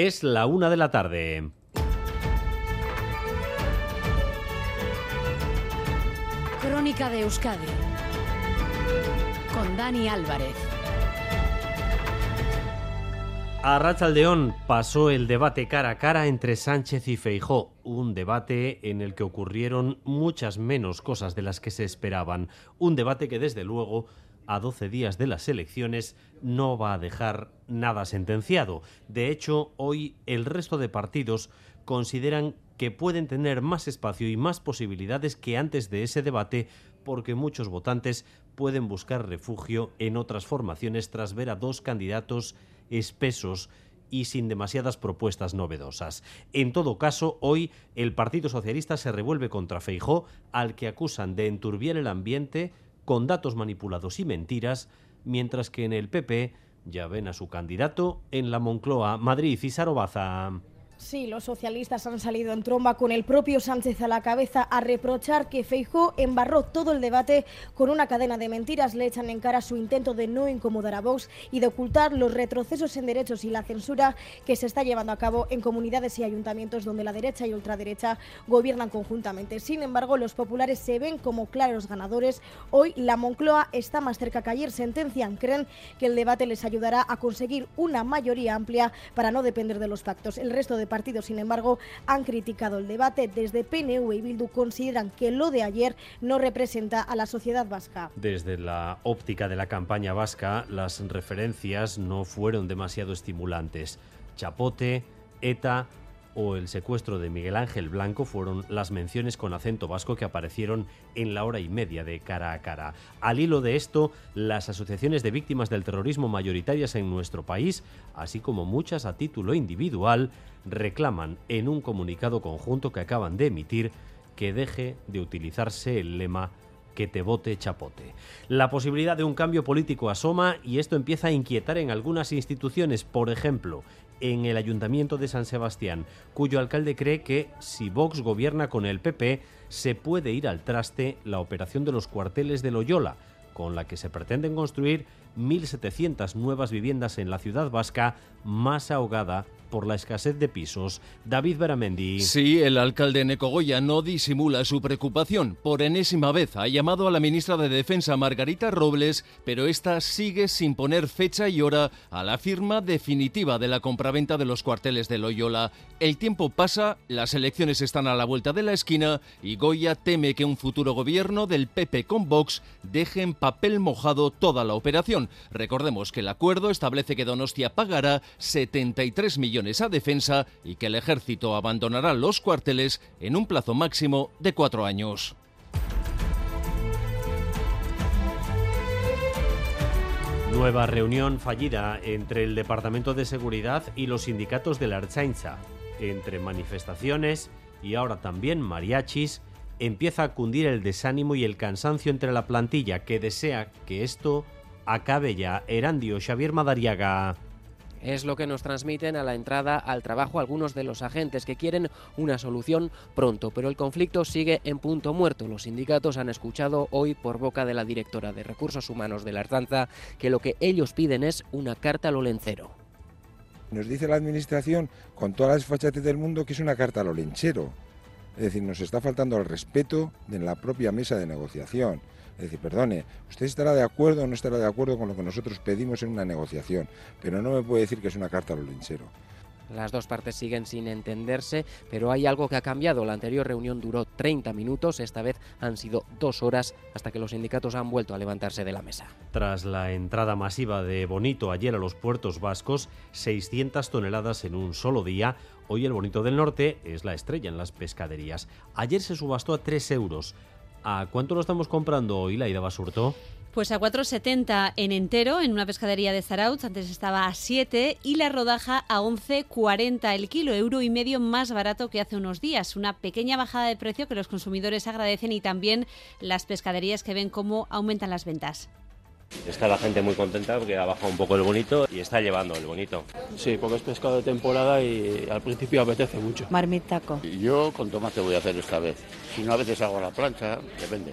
Es la una de la tarde. Crónica de Euskadi con Dani Álvarez. A Rachaldeón pasó el debate cara a cara entre Sánchez y Feijó, un debate en el que ocurrieron muchas menos cosas de las que se esperaban, un debate que desde luego a 12 días de las elecciones no va a dejar nada sentenciado. De hecho, hoy el resto de partidos consideran que pueden tener más espacio y más posibilidades que antes de ese debate porque muchos votantes pueden buscar refugio en otras formaciones tras ver a dos candidatos espesos y sin demasiadas propuestas novedosas. En todo caso, hoy el Partido Socialista se revuelve contra Feijó, al que acusan de enturbiar el ambiente con datos manipulados y mentiras, mientras que en el PP ya ven a su candidato en la Moncloa, Madrid y Sarobaza. Sí, los socialistas han salido en tromba con el propio Sánchez a la cabeza a reprochar que Feijó embarró todo el debate con una cadena de mentiras. Le echan en cara su intento de no incomodar a Vox y de ocultar los retrocesos en derechos y la censura que se está llevando a cabo en comunidades y ayuntamientos donde la derecha y ultraderecha gobiernan conjuntamente. Sin embargo, los populares se ven como claros ganadores. Hoy la Moncloa está más cerca que ayer. Sentencian, creen que el debate les ayudará a conseguir una mayoría amplia para no depender de los pactos. El resto de partidos, sin embargo, han criticado el debate. Desde PNV y Bildu consideran que lo de ayer no representa a la sociedad vasca. Desde la óptica de la campaña vasca, las referencias no fueron demasiado estimulantes. Chapote, ETA o el secuestro de Miguel Ángel Blanco fueron las menciones con acento vasco que aparecieron en la hora y media de cara a cara. Al hilo de esto, las asociaciones de víctimas del terrorismo mayoritarias en nuestro país, así como muchas a título individual, reclaman en un comunicado conjunto que acaban de emitir que deje de utilizarse el lema que te vote chapote. La posibilidad de un cambio político asoma y esto empieza a inquietar en algunas instituciones, por ejemplo, en el Ayuntamiento de San Sebastián, cuyo alcalde cree que si Vox gobierna con el PP, se puede ir al traste la operación de los cuarteles de Loyola, con la que se pretenden construir 1.700 nuevas viviendas en la ciudad vasca, más ahogada por la escasez de pisos. David Beramendi. Sí, el alcalde Necogoya no disimula su preocupación. Por enésima vez ha llamado a la ministra de Defensa Margarita Robles, pero esta sigue sin poner fecha y hora a la firma definitiva de la compraventa de los cuarteles de Loyola. El tiempo pasa, las elecciones están a la vuelta de la esquina y Goya teme que un futuro gobierno del PP con Vox deje en papel mojado toda la operación. Recordemos que el acuerdo establece que Donostia pagará 73 millones a defensa y que el ejército abandonará los cuarteles en un plazo máximo de cuatro años. Nueva reunión fallida entre el Departamento de Seguridad y los sindicatos de la Archainza. Entre manifestaciones y ahora también mariachis, empieza a cundir el desánimo y el cansancio entre la plantilla que desea que esto acabe ya. Erandio Xavier Madariaga. Es lo que nos transmiten a la entrada al trabajo algunos de los agentes que quieren una solución pronto, pero el conflicto sigue en punto muerto. Los sindicatos han escuchado hoy por boca de la directora de Recursos Humanos de la Artanza que lo que ellos piden es una carta al olencero. Nos dice la Administración, con todas las fachates del mundo, que es una carta al olenchero. Es decir, nos está faltando el respeto de la propia mesa de negociación. Es decir, perdone, usted estará de acuerdo o no estará de acuerdo con lo que nosotros pedimos en una negociación, pero no me puede decir que es una carta al linchero. Las dos partes siguen sin entenderse, pero hay algo que ha cambiado. La anterior reunión duró 30 minutos, esta vez han sido dos horas hasta que los sindicatos han vuelto a levantarse de la mesa. Tras la entrada masiva de Bonito ayer a los puertos vascos, 600 toneladas en un solo día, hoy el Bonito del Norte es la estrella en las pescaderías. Ayer se subastó a 3 euros. ¿A cuánto lo estamos comprando hoy la ida Basurto? Pues a 4,70 en entero en una pescadería de Zarautz, antes estaba a 7 y la rodaja a 11,40 el kilo, euro y medio más barato que hace unos días. Una pequeña bajada de precio que los consumidores agradecen y también las pescaderías que ven cómo aumentan las ventas. Está la gente muy contenta porque ha bajado un poco el bonito y está llevando el bonito. Sí, porque es pescado de temporada y al principio apetece mucho. Marmitaco. Yo con tomate voy a hacer esta vez. Si no, a veces hago la plancha, depende.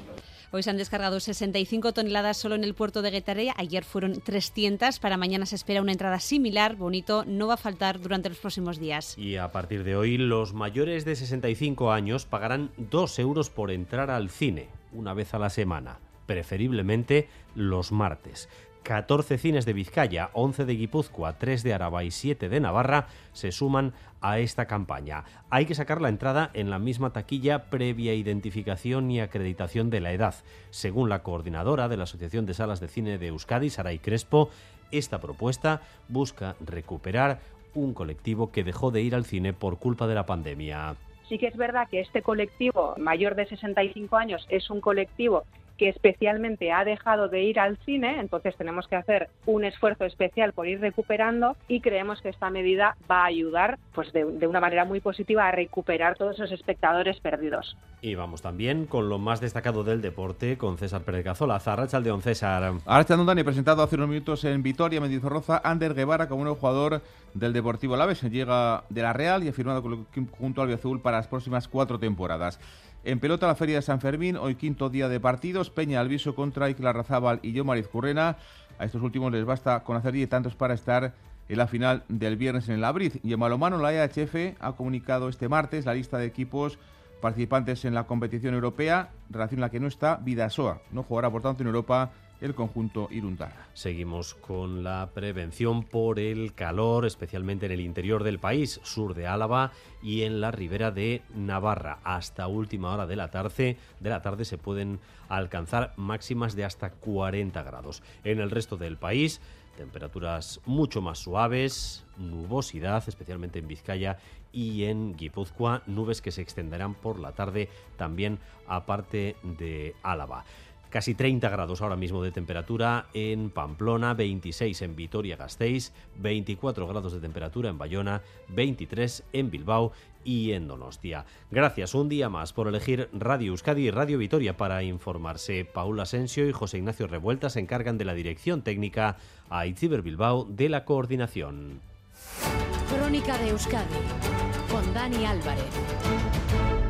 Hoy se han descargado 65 toneladas solo en el puerto de Guetaria. Ayer fueron 300. Para mañana se espera una entrada similar. Bonito no va a faltar durante los próximos días. Y a partir de hoy, los mayores de 65 años pagarán 2 euros por entrar al cine, una vez a la semana, preferiblemente los martes. 14 cines de Vizcaya, 11 de Guipúzcoa, 3 de Araba y 7 de Navarra se suman a esta campaña. Hay que sacar la entrada en la misma taquilla previa identificación y acreditación de la edad. Según la coordinadora de la Asociación de Salas de Cine de Euskadi, Saray Crespo, esta propuesta busca recuperar un colectivo que dejó de ir al cine por culpa de la pandemia. Sí que es verdad que este colectivo mayor de 65 años es un colectivo que especialmente ha dejado de ir al cine, entonces tenemos que hacer un esfuerzo especial por ir recuperando y creemos que esta medida va a ayudar pues de, de una manera muy positiva a recuperar todos esos espectadores perdidos. Y vamos también con lo más destacado del deporte con César Pérez Cazola. Zarrachaldeón, César. Arrachaldeón Dani, presentado hace unos minutos en Vitoria, Mendizorroza, Ander Guevara como nuevo jugador del Deportivo Laves. Llega de la Real y ha firmado con el conjunto albiazul para las próximas cuatro temporadas. En pelota la Feria de San Fermín, hoy quinto día de partidos, Peña Alviso contra Icla y yo Currena. A estos últimos les basta con hacer 10 tantos para estar en la final del viernes en el Abriz. Y en Malomano, la IHF ha comunicado este martes la lista de equipos participantes en la competición europea, relación a la que no está Vidasoa. No jugará, por tanto, en Europa el conjunto Iruntarra. Seguimos con la prevención por el calor, especialmente en el interior del país, sur de Álava y en la ribera de Navarra. Hasta última hora de la tarde, de la tarde se pueden alcanzar máximas de hasta 40 grados. En el resto del país, temperaturas mucho más suaves, nubosidad, especialmente en Vizcaya y en Guipúzcoa, nubes que se extenderán por la tarde también aparte de Álava. Casi 30 grados ahora mismo de temperatura en Pamplona, 26 en Vitoria-Gasteiz, 24 grados de temperatura en Bayona, 23 en Bilbao y en Donostia. Gracias un día más por elegir Radio Euskadi y Radio Vitoria para informarse. Paula Asensio y José Ignacio Revuelta se encargan de la dirección técnica, a Itziber Bilbao de la coordinación. Crónica de Euskadi con Dani Álvarez.